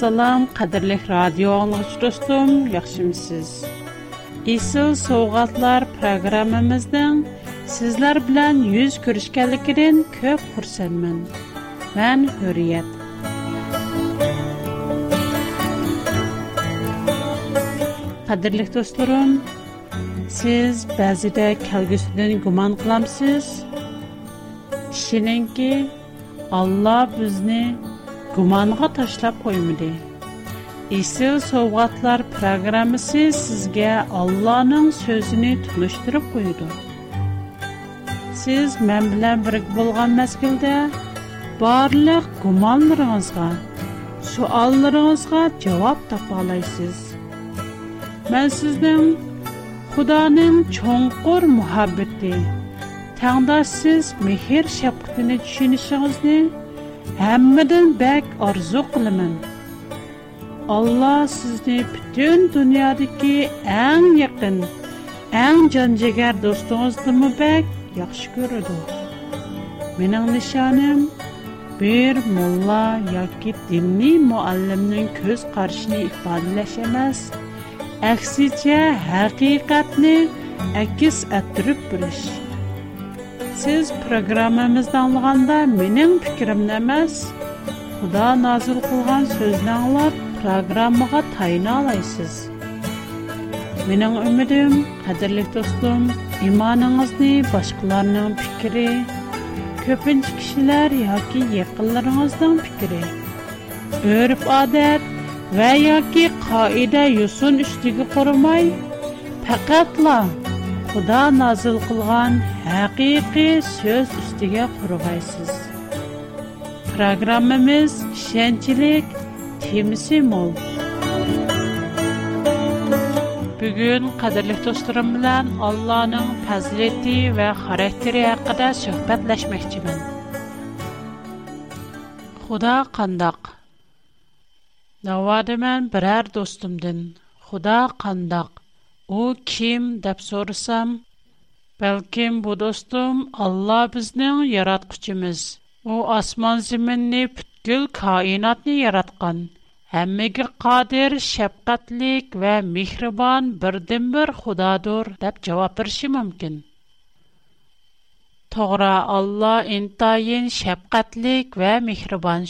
Assalam, qadirlik radio anlıqçı dostum, yaxşımsız. İsil Soğatlar proqramımızdan sizlər bilən yüz görüşkənlikidən köp xursandman. Mən Hürriyet. Qadirlik dostlarım, siz bəzidə kəlgüsüdən guman qılamsız. Kişininki Allah bizni gumanğa taşlap koyumdy. Ese sowgatlar programmasy sizge Allahanyň sözüni tutuşdyryp koydy. Siz men bilen birik bolgan mäskilde barlyk gumanlaryňyza, suallaryňyza jogap tapalaýsyz. Men sizden Hudaanyň çoňkur muhabbeti taýnda siz mihir şäpdetini hammadan bak orzu qilaman alloh sizni butun dunyodagi eng yaqin eng jonjigar do'stingizni bak yaxshi ko'radi mening nishonim bir mulla yoki dinli muallimning ko'z qarashini ifodalash emas aksicha haqiqatni akis ettirib siz programımızda anlığında benim fikrim худа Huda nazil kılgan sözünü anlar, programıma tayin alaysız. Benim ümidim, kadirlik dostum, imanınızı başkalarının fikri, köpünç kişiler ya ki yakınlarınızdan fikri, örüp adet ve ya ki kaide yusun Xuda nazil qilgan haqiqiy so'z ustiga qurg'aysiz. Programmamiz ishonchlik temisi mo'l. Bugun qadrli do'stlarim bilan Allohning fazilati va xarakteri haqida suhbatlashmoqchiman. Xudo qandoq? Navodiman biror do'stimdan. Xudo qandoq? «У کیم دپسورسم сорсам. بودستم الله Алла یارات کشیم У асман آسمان زمین نیپ کل کائنات نی یارات کن همه گر худа شبقتلیک و میخربان بردمبر خدا دور Алла جواب پرسی ممکن تقرع الله این تاین شبقتلیک و میخربان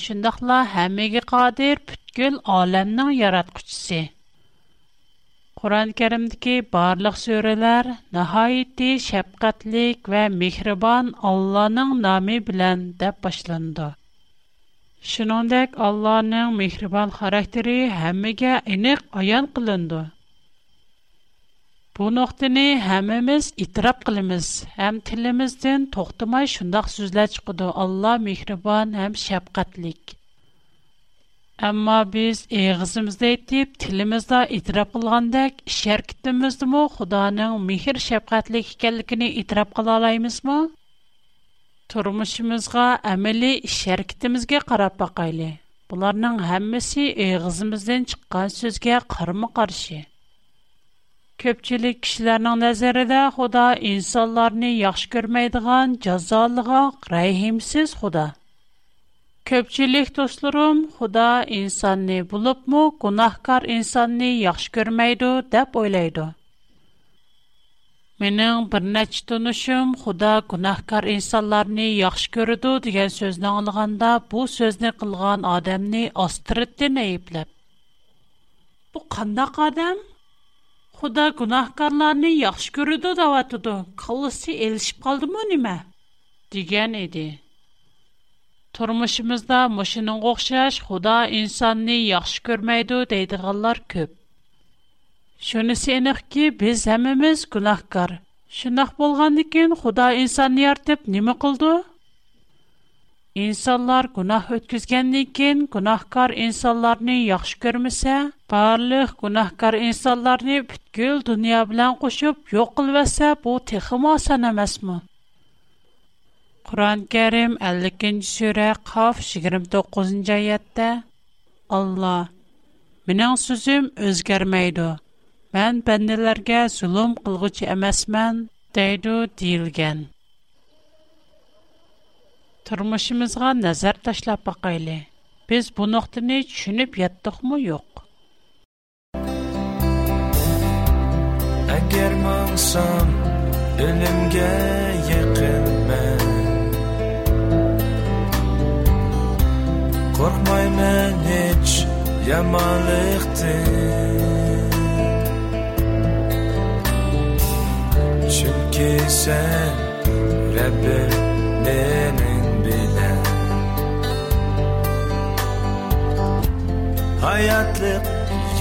Құран кәрімдікі барлық сөрелер нәхайетті шәпқатлік вән мекрібан Алланың нами білән деп башланды. Шынондәк Алланың мекрібан характері әміге инік аян қылынды. Бұ нұқтыны әміміз итрап қылымыз, әм тіліміздің тоқтымай шындақ сүзлә чықыды Алла мекрібан әм Амма, بیز ایغز مزدیتیب تلیم زد ایتراب قلاندک му, مزدمو خدا نه میهر شبقت لیک کلکنی ایتراب قلالای مزمو ترمش مزگا عملی شرکت مزگ قرب باقیله بلار نه همه سی ایغز مزدین چکان سوزگ قرم قرشه کبچلیکش Көпчилих, тошлуром, худа инсанни булып му кунахкар инсанни яхш көрмайду, дәб ойлайду. Менің бірнәч түнушым, худа кунахкар инсанларни яхш көрүду диген сөзні алығанда, бу сөзні қылған адамни астырт дин айыпліп. Бу қандақ адам? Худа кунахкарларни яхш көрүду даватуду, қалыси елшіп қалды му нима? Диген еді. Turmuşimizda mushinin o'xshash Xudo insonni yaxshi ko'rmaydi deydiganlar ko'p. Shunisi aniqki, biz hammamiz gunohkor. Shunaq bo'lgandan keyin Xudo insonni yaratib nima qildi? İnsanlar günah ötküzgəndən kən günahkar insanlarını yaxşı görməsə, barlıq günahkar insanlarını bütkül dünya bilən qoşub yox qılvəsə, bu texim asan emasmı? Куран Керим, 52-й суре, хавш 29-й аятта. Алла, минан сузым өзгермайду. Мен бандиларге зулум қылгучи амасмен дайду дейлген. Турмашимызға назар ташлапа қайли. Біз бу ноқтани чунип яттых му йоқ? Агер маңсам, өлімге ja mal Çünkü sen Rabbim Rabbinin bilen Hayatlık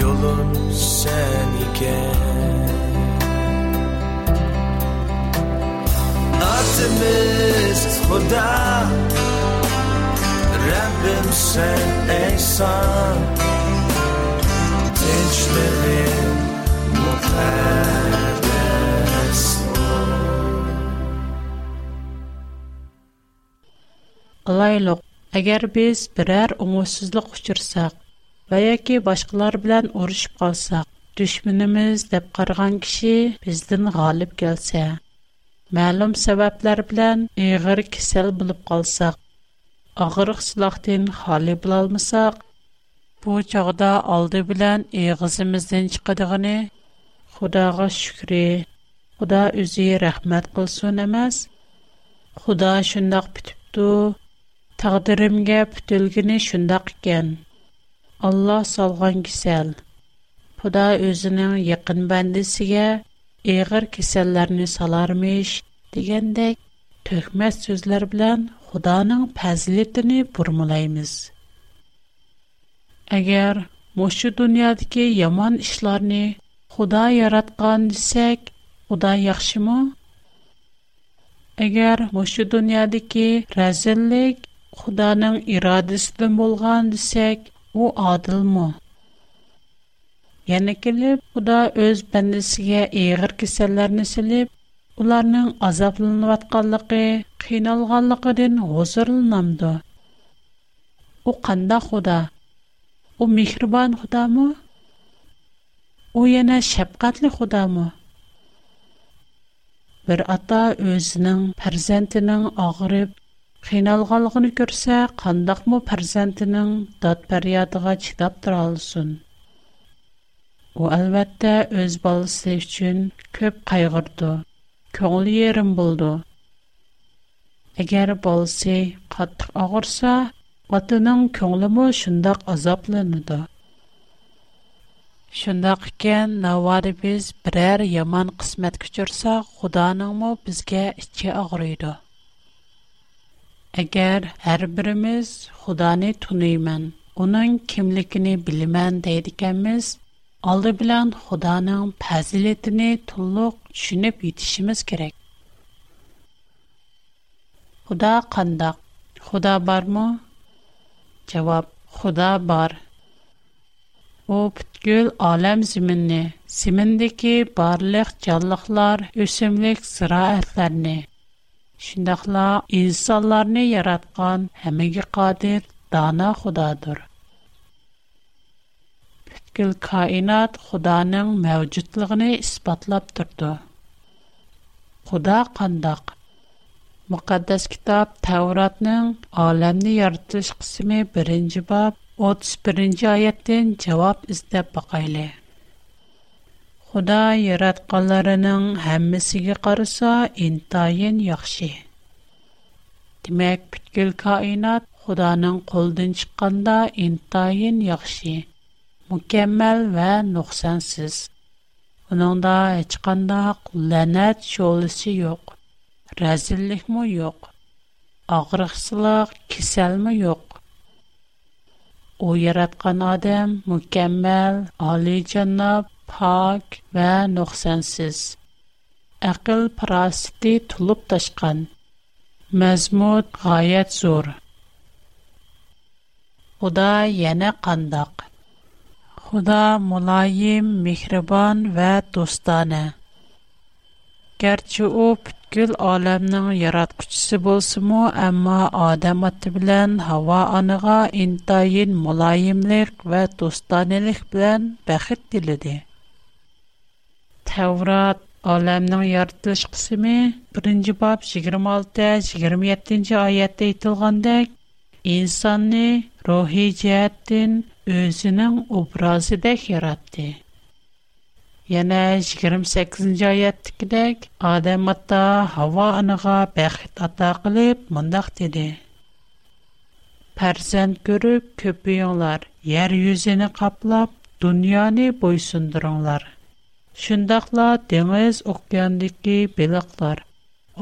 yolun sen iken Atımız Huda Rabbim sen Eysan اشتر مقدس Alaylık, eğer biz birer umutsuzluk uçursak və ya ki başqalar bilən uruşub qalsaq, düşmənimiz deyə qarğan kişi bizdən qalib gəlsə, ma'lum sabablar bilan ig'ir kasal bo'lib qolsaq og'riq silahdan xoli bo'lolmasak Бу чагда алды белән эгызымыздан чыгыдыгын Худага шүкр. Худа үзе рәхмәт кылсын эмас. Худа шундый битипту. Тагдиримгә бүтүлгене шундый икән. Алла салган кисел. Худа үзенең якын бандысыгә эгыр кисәлләрне салармыш дигәндәк төхмәс сүзләр белән Худаның фәзлитене бурмалаймыз. Егер буш дөнья яман эшләрне Худай яраткан дисек, Худай яхшымы? Егер буш дөнья дикки рәзенлек Худаның ирадесе булган дисек, ул адылмы? Янак ил, Худай өз бәндәсигә ягыр киселләрне сөлеп, уларның азапланып атканлыгы, кыйналганлыгы ден ҳозрләнәм дә. У кванда Худай У михрбан خدا ما، او یه نشپ قتل خدا ما. بر آتا از نان پرزنت نان آغرب خیال غلگن کرده قندخ مو پرزنت نان داد پریاد غاچ داد درالسون. او البته از otaning ko'nglimi shundoq azoblanadi shundoq ekan navvodi biz biror yomon qismat kuchirsak xudoninmi bizga ichi og'riydi agar har birimiz xudoni tuniyman uning kimligini bilaman deydikanmiz oldi bilan xudoning fazilatini to'liq tushunib yetishimiz kerak xudo qandoq xudo bormi җавап: Аллаһ бар. Бу бүткөл әлем җир менә, җирдәге барлык җанлыклар, өсүмлек сыраәтләрне, шуллар инсандарны яраткан һәмни кадир, дана Аллаһадыр. Бүткөл хаинат Аллаһның мәҗүдлыгын исбатлап турды. Алла Muqaddas kitab Tavratning olamni yaratish qismi 1-bob 31-oyatdan javob izlab boqayli. Xudo yaratganlarining hammasiga qarasa, intayin yaxshi. Demak, butkul kainat, Xudoning qo'ldan chiqqanda intayin yaxshi, mukammal va nuqsansiz. Uningda hech qanday la'nat sho'lisi yo'q. Rəzillikmi yo'q? Ağrıqsılıq, kiselmi yo'q? O yaratgan odam mukammal, olijanob, pok va nuqsansiz. Aql parasiti tulib tashqan. Mazmun g'oyat zo'r. Xudo yana qandoq? Xudo muloyim, mehribon va do'stona. Garchi u Гүл аламның яраткучысы болсы му, әмма адам аты білән хава аныға интайын мұлайымлик вә тустанелік білән бәхет тіліді. Тәврат аламның яртылыш қысымы 1-ci баб 26-27-ci айетті итылғандек, инсанны рухи жәттін өзінің образы дәк яратты. Yana 28-ci ayətdikidək, Adəm ata Hava anağa bəxt ata qılıb, mındaq dedi. Pərsənd görüb köpüyünlər, yer yüzünü qaplab, dünyanı boysundurunlar. Şundaqla dəniz okeandakı balıqlar,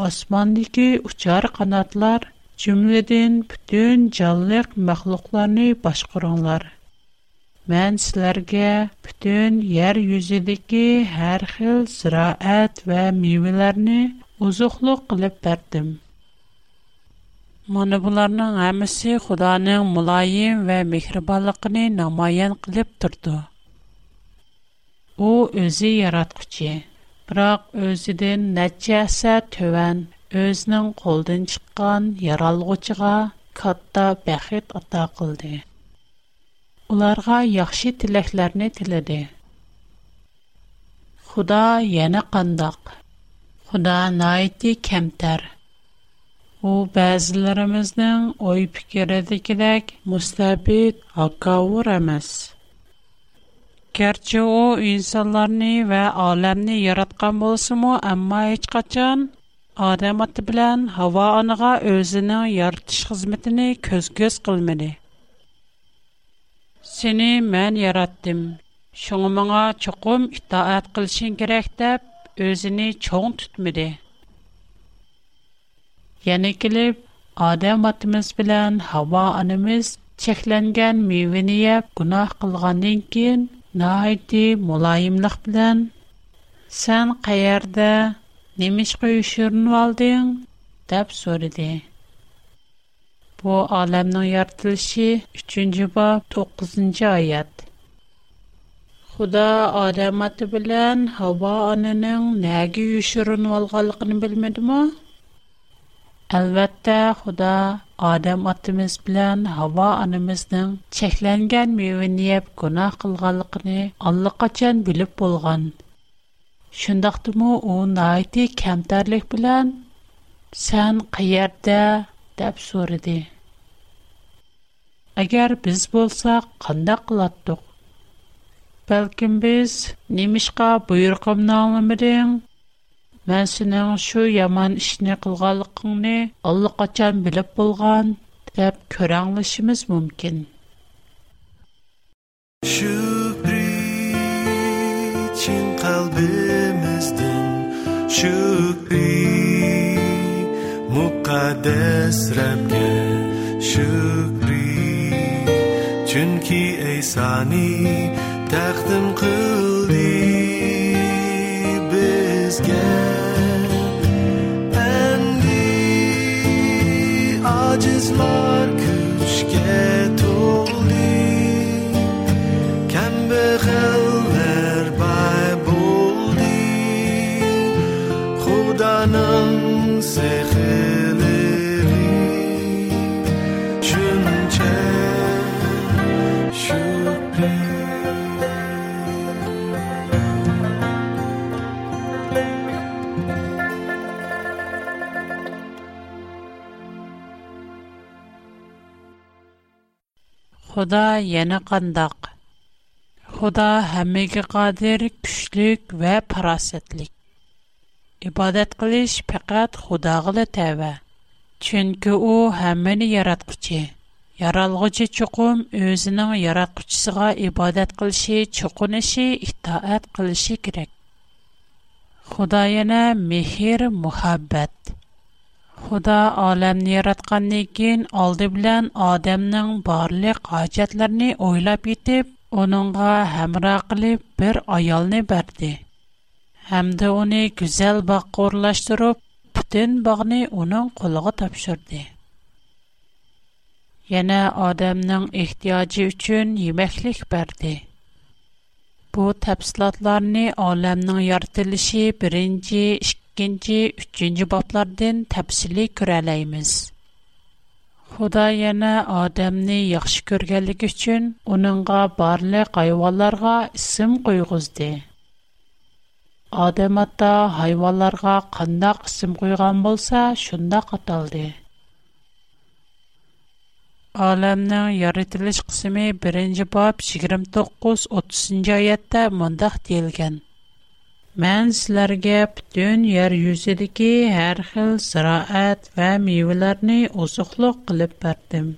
osmandakı uçar qanatlar, cümlədən bütün canlıq məxluqlarını başqırınlar.'' Мән сіләргә бүтін ер юзедекі әр хил зираәт вә мивеләрні узуқлық қылып бәрдім. Мұны бұларның әмісі Құданың мұлайым вә мехрибалықыны намаян қылып тұрды. О, өзі яратқычы, бірақ өзіден нәтчәсә төвән, өзінің қолдың шыққан яралғычыға катта бәхет ата қылды. уларга яхшы тилекләрне тиләде. Худа яна кандак. Худа найти кемтер. У бәзләремезнең ой фикердәкедәк мустабит акавыр эмас. Керче у инсанларны ва аламны яраткан булсымы, амма һеч качан адам аты белән һава аныга өзенең яртыш хезмәтене көз-көз кылмады. Seni mən yaraddim. Şoğumana çoğum itaat qılşin kerek dep özini çoğ tutmidi. Yani kelip Adem atımız bilen Hawa anımız çeklengen meyveni yap günah qılğandan kin naiti mulayimlik bilen sen qayerde nemiş qoyuşurnu aldın dep soridi. Бу аламның яртылышы 3-нче бап 9-нче аят. Худа Адам аты белән Хава ананың нәге юшырын алганлыгын белмәдеме? Әлбәттә, Худа Адам атымыз белән Хава анамызның чекләнгән мөвенне яп гына кылганлыгын аллы качан билеп булган. Шундыйдымы ул найти кемтәрлек белән сән кыярда dep so'radi agar biz bo'lsak qandoq qilatdiq balkim biz nimishqa buyruqimni anglamading man sening shu yomon ishni qilganligingni allaqachon bilib bo'lgan deb ko'ranglishimiz mumkin shu için kalbimizden şükür mukaddes Rab'ga shukri chunki ey sani taqdim qildi bizga andi ajizlar kuchga to'ldi kambag'allar bay buldi. Kudanın sehri Худа яна кандак. Худа хаммеге кадир, күчлік ва парасетлік. Ибадат кылиш пекат худа гылы тәвә. Чынки у хаммени яраткучи. Яралгучи чукум өзінің яраткучисыға ибадет кылиши, чукуниши, ихтаат кылиши керек. Худа яна мехир мухаббет. Худа алемне яраткандан кин алды белән адамның барлык хаҗәтләрен ойлап итеп, оныңга хәмра кылып бер аялны берди. Һәм дә уни гүзәл баккорлаштырып, бүтән багны оның кулыгы тапшырды. Яна адамның ихтиҗи өчен йемеклек берди. Бу тәфсилатларны алемның яртылышы 1-2 2-ci, 3-cü bablardan təfsili görələyimiz. Худа яна адамны яхшы көргәнлеге өчен уныңга барлык хайванларга исем куйгызды. Адам ата хайванларга кандак исем куйган булса, шунда каталды. Аламның яратылыш кысымы 1-нче бап 29-30 аятта мондак диелгән. Mən sizlərə bütün yer yüzüdəki hər xil ziraət və meyvələrni ozuqluq qılıb bərdim.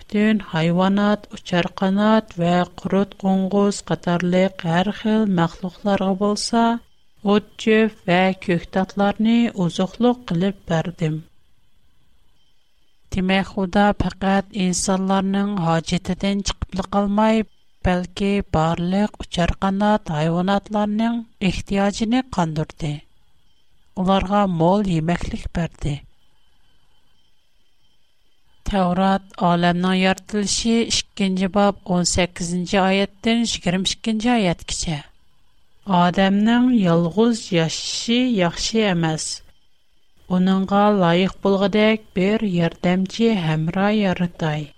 Bütün hayvanat, uçarqanat və qurut qonquz qatarlıq hər xil məxluqlara bolsa, ot çöp və köktatlarını ozuqluq qılıb bərdim. Demək, Xuda faqat insanların hacətindən çıxıb qalmayıb, Belke parlər çarqanat ayvonatların ehtiyacını qandırdı. Onlara mol yeməklilik verdi. Tevrat alamndan yartilishi 2-ci 18-ci ayetdən 22-ci ayetkə. Adamnın yelğuz yaşşı yaxşı emas. Onunğa layiq bulğadək bir yerdəmçə həmra yaratay.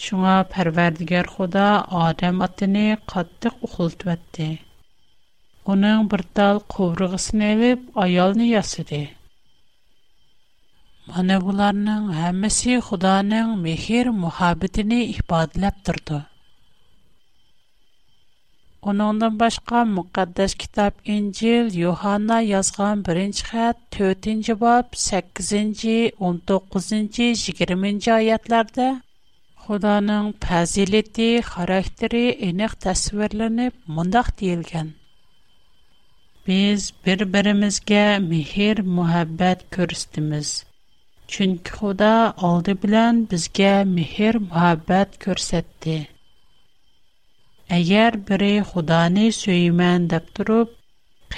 Şuna pərvərdigər xoda Adəm atını qatdıq uxultu etdi. Onun bir tal qovrıqısını evib, ayalını yasıdı. Mana bularının həmisi xudanın mehir muhabbetini ihbadiləb durdu. Onundan başqa müqaddəs kitab İncil Yohanna yazğan 1-ci xət 4 8-ci 19-ci 20-ci ayətlərdə Худаның пәзилетті характері еніқ тәсвірлініп, мұндақ дейілген. Біз бір-бірімізге мехир мұхаббәт көрістіміз. Чүнкі Худа алды білән бізге мехир мұхаббәт көрсетті. Әгер бірі Худаны сөймән деп тұрып,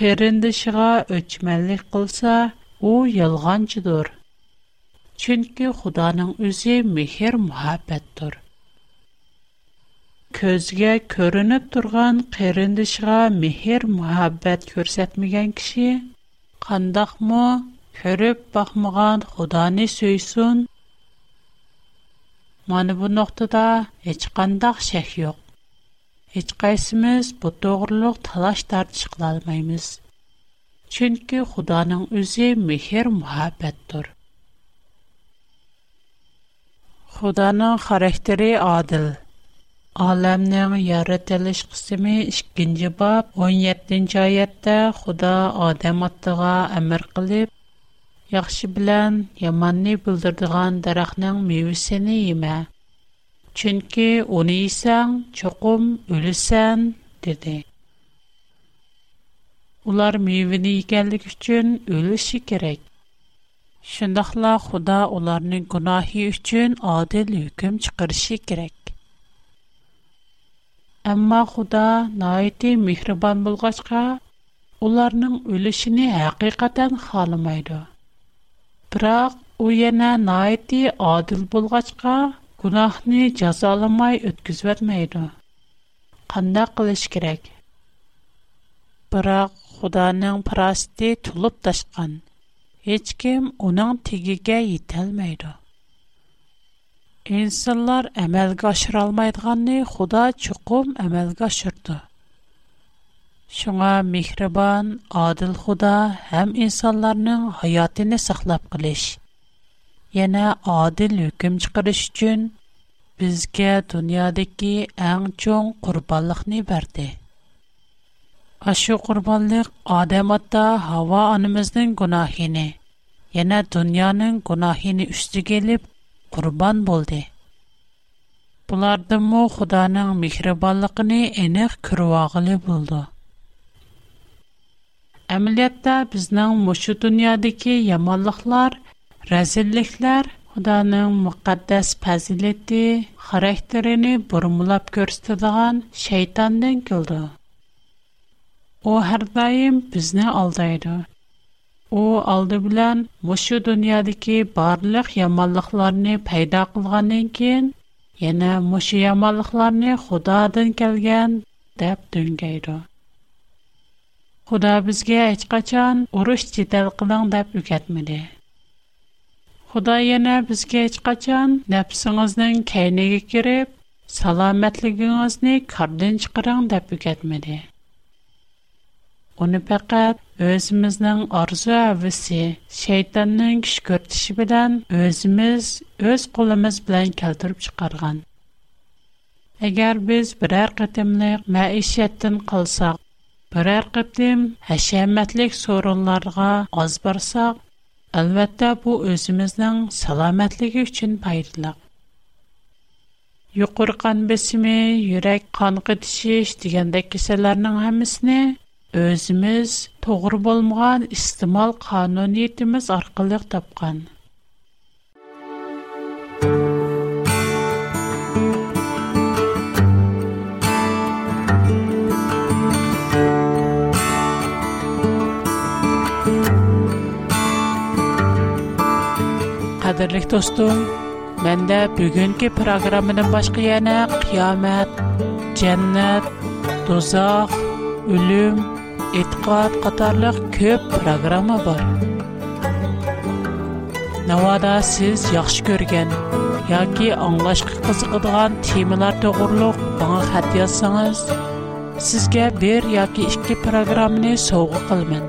қиріндішіға өчмәлік қылса, о, елғанчыдыр. Çünki Xudanın özü mehir muhabbətdir. Көзгә көрініп тұрған қеріндішіға мехер мұхаббәт көрсәтмеген кіші, қандақ мұ, көріп бақмыған Құданы сөйсін. Маны бұ ноқтыда еч қандақ шәк йоқ. Еч қайсымыз бұ тоғырлық талаш тартыш қылалмаймыз. Чүнкі Құданың өзі мехер мұхаббәттір. Худаның характеры адил. Аламның яратылыш кысымы 2-нче бап 17-нче аятта Худа Адам аттыга әмер кылып, яхшы белән яманны булдырдыган дарахның мевесен йема. Чөнки уны исәң чокум өлсән диде. Улар мевене икәнлек өчен өлүше кирәк. Шундыйлар Худа уларның гунаһы өчен адил hukm чыгарышы керек. Әмма Худа наити мехрибан булгачка, уларның өлешене хакыйкатан халамайды. Бирок у яна наити адил булгачка, гунаһны жазаламай өткизеп атмайды. Кандай кылыш кирәк? Бирок Худаның парасты тулып ташкан. Һичкем уның тегегә ителмәйды. Иnsanlar әмәлгә ашыра алмыйдığını Худа чуқум әмәлгә чырды. Шуңа мехрибан, адиль Худа һәм insanlarның хаятын саклап килиш, яңа адиль hükем чыгырыш өчен безгә дөньядагы иң чуң курбанлыкны бәрде. Ашу курбанлык Адам атта Хава анымыздың гунахини, яна дуньяның гунахини үсті келіп, құрбан болды. Бұлардың му Худаның михрибанлықыны енек күруағылы болды. Әмілетті біздің мұшу дүниядекі ямалықлар, рәзілліклер Худаның мұқаддас пәзілетті, характерini бұрмылап көрістедіған шайтандың күлді. О һәрдаим безне алдайды. У алды белән бу шу дунья дики барлык яманлыкларны пайда кылгандан кин, яңа бу яманлыкларны Худадан килгән дип түңгәйды. Худа безгә һич качан урыш җитәл кылган дип öğәтми. Худа яңа безгә һич качан нәпсеңизнең кайныга киреп, саламәтлегиңне кардан чыгарынг дип Оны пәкәт өзімізнің арзу әвісі, шейтанның күш көртіші білән өзіміз, өз қолымыз білән кәлтіріп шықарған. Әгер біз бір әрқетімлік мәйшеттін қылсақ, бір әрқетім әшеметлік сорынларға аз барсақ, әлбәттә бұ өзіміздің саламәтлігі үшін пайдылық. Юқырқан бесімі, юрек қанқы тішеш дегенде кеселерінің әмісіне Өзimiz турыл булмаган истимал канониятımız аркылы тапкан. Хәзерлек достар, мендә бүгенге программаның башка яны: kıyamet, jennat, dozakh, ölüm. e'tiqod qatorliq ko'p programma bor navoda siz yaxshi ko'rgan yoki anglashga qiziqadigan temalar to'g'riliq bana xat yozsangiz sizga bir yoki ikki programmani sovg'a qilaman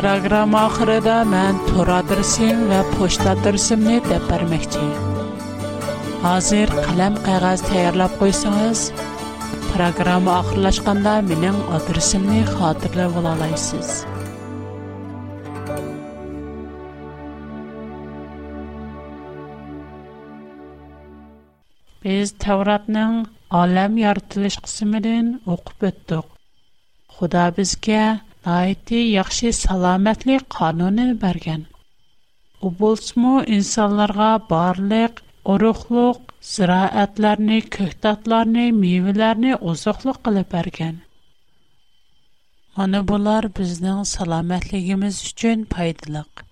programma oxirida men tur adresim va pochta adresimni deb bermoqchi hozir qalam qog'oz tayyorlab qo'ysangiz программа ахырлашканда менен адресимди хатırlап ала Без Тавратның алам яртылыш кысымын окуп өттүк. Худа бизге айты яхшы саламатлык канунун берген. У болсмо инсанларга барлык urug'liq ziroatlarni ko'ktatlarni mevalarni oziqliq qilib bergan mana bular bizning salomatligimiz uchun foydaliq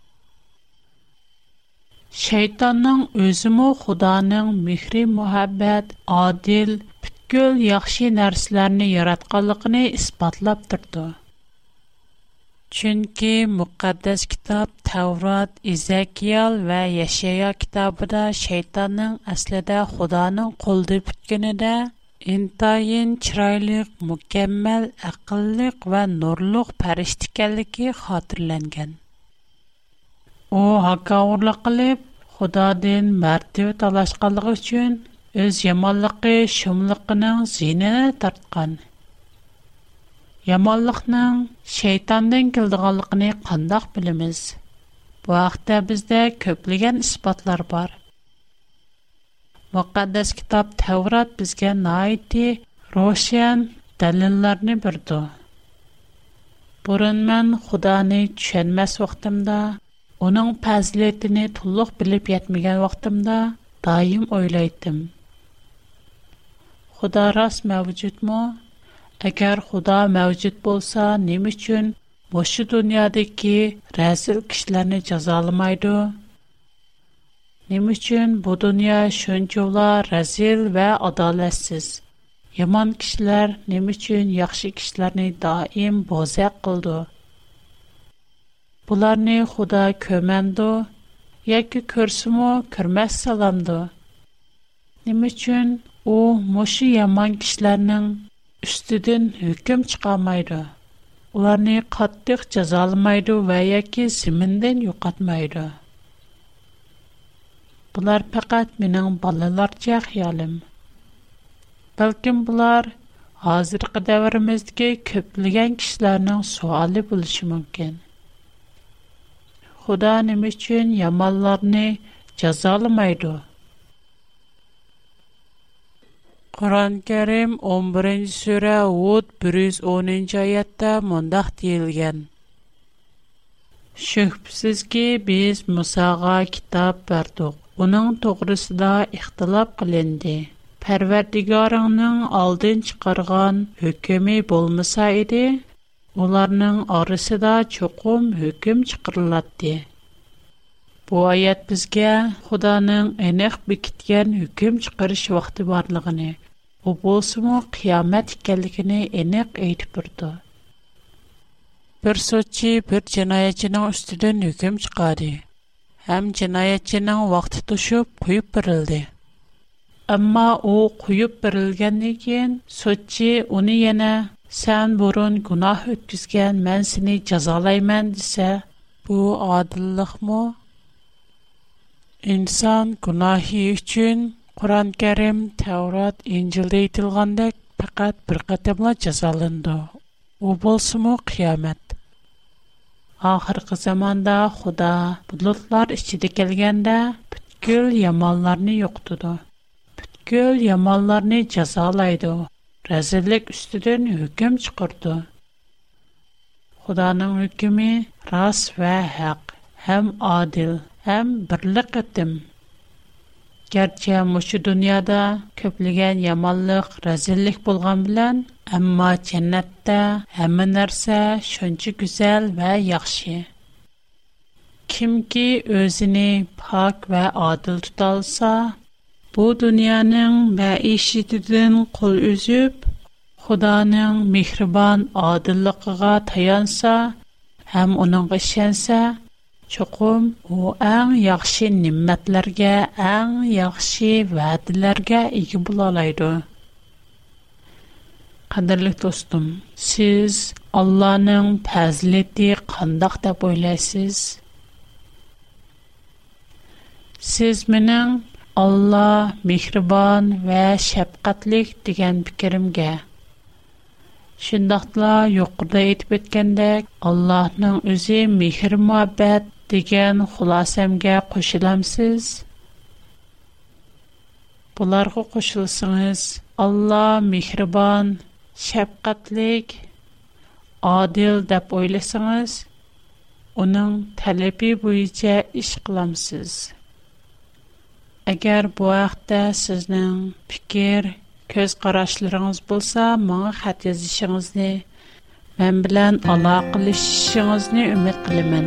shaytonning o'zimi xudoning mehri muhabbat adil, butkul yaxshi narsalarni yaratganligini isbotlab turdi Чөнки мөхәддәс китап Таврот, Изакиял ва Яшая китабында шайтанның аслida Худоның қолды бүткәнендә интайын чырайлык, мукаммал, ақыллык ва нурлык фәрештә икәнлеге хатırlанган. У хакаурлык кылып, Худодан мәртәбә талашканлыгы өчен үз яманлыгы, шумлыгының зинә тарткан. یمالخ نان شیطان دن کل دغلق نه قندخ بلمز. وقت دبزده کپلیگن اثبات لر بار. مقدس کتاب تورات بزگه نایتی روشن دلیل لر نی بردو. برندمن خدا نی چن مس وقتم دا. اونان پذلیت نی Əgər Xuda mövcud bolsa, nə üçün bu dünyadakı rəzil kişiləri cəzalamaydı? Nə üçün bu dünya şönçovla rəzil və ədalətsiz? Yaman kişilər nə üçün yaxşı kişiləri daim bozaq qıldı? Bunlarni Xuda köməndi, yoki ko'rsimu kirmas salamdi. Nima uchun u mushi yomon kishilarning Şteden кемт қалмайды. Оларны қаттық жаза алмайды və ya кисімден жоқатмайды. Бұлар фақат менің балалар жахылым. Бәлкім бұлар қазіргі дәуіріміздегі көптеген кісілердің сұалы болуы мүмкін. Худа неміш үшін Құран кәрім 11-ші сүрі ғуд 110-ші айатта мұндақ дейілген. біз Мұсаға китап бәрдіқ. Оның да иқтылап қыленді. Пәрвәрдігарыңның алдын шықырған үкімі болмыса еді, оларның да чоқым үкім шықырыладды. Bu ayet bizge Xudanın enek bekitgen hüküm çıkarış vakti barlığını, bu bolsumu qiyamet ikkenligini enek eytip durdu. Bir soçi bir cinayetçinin üstüden hüküm çıkardı. Hem cinayetçinin vakti tuşup kuyup birildi. Amma o kuyup birilgenden keyin soçi uni yana sen burun günah ötküzgen men seni jazalayman dese bu adillik mu? Инсан гунахи үчүн Куран Карим, Таврот, Инжилде айтылгандай пакат бир катемла жазалынды. У болсуму кыямат. Ахыркы заманда Худа бутлуктар ичиде келгенде бүткүл яманларны жоктуду. Бүткүл яманларны жазалайды. Разиллик үстүдөн hüküm чыкырды. Худанын hükümü рас ва хак, хам адил. Һәм берлык аттым. Кәрчә мәхәсү дөньяда көплегән яманлык, рәзellik булган белән, әмма җәннәтта һәм нәрсә шөнче гүзәл бә яхшы. Ким ки özенең пак вә адиль тулса, бу дөньяның мәиши дин кул үсеп, Худоның мехрибан адиллагыга таянса, һәм өнеңгә шәнсә, Чоқым у аң яхшы ниммәтләргә, аң яхшы вәдиләргә иге була алайды. Қадірлік достым, сіз Алланың пәзілеті қандақ деп ойлайсыз? Сіз менің Алла мехрибан вә шәпқатлік деген пікірімге Шындақла юқырда етіп өткендек, Аллахның өзі мехір муаббет degan xulosamga qo'shilamsiz bularga qo'shilsangiz alloh mehribon shafqatlik odil deb o'ylasangiz uning talabi bo'yicha ish qilamsiz agar bu haqda sizning fikr ko'z bo'lsa menga xat yozishingizni men bilan aloqalashishingizni umid qilaman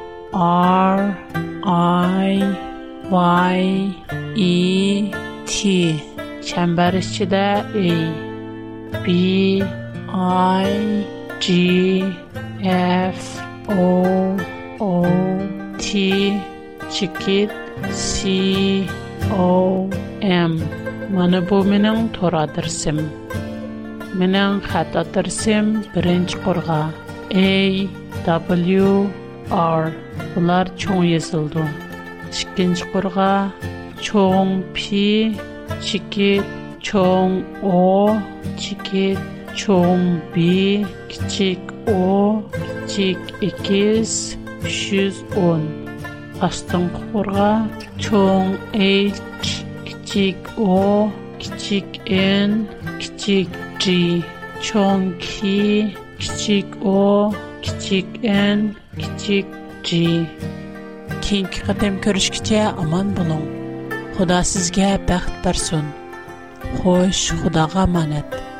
R I Y E T çember içində E B I G F O O T çikit C O M mana bu mənim tor adresim birinci A W R. Bunlar çoğun yazıldı. Çikin çukurga, çoğun P, çikit, çoğun O, çikit, çoğun B, küçük O, küçük X, 310. Aslan çukurga, H, küçük O, N, küçük G, çoğun K, küçük O, küçük N, İç içe künk qatem körishkicä aman bolun. Hoda sizgä baxt barsun. Xoş, xudagğa manat.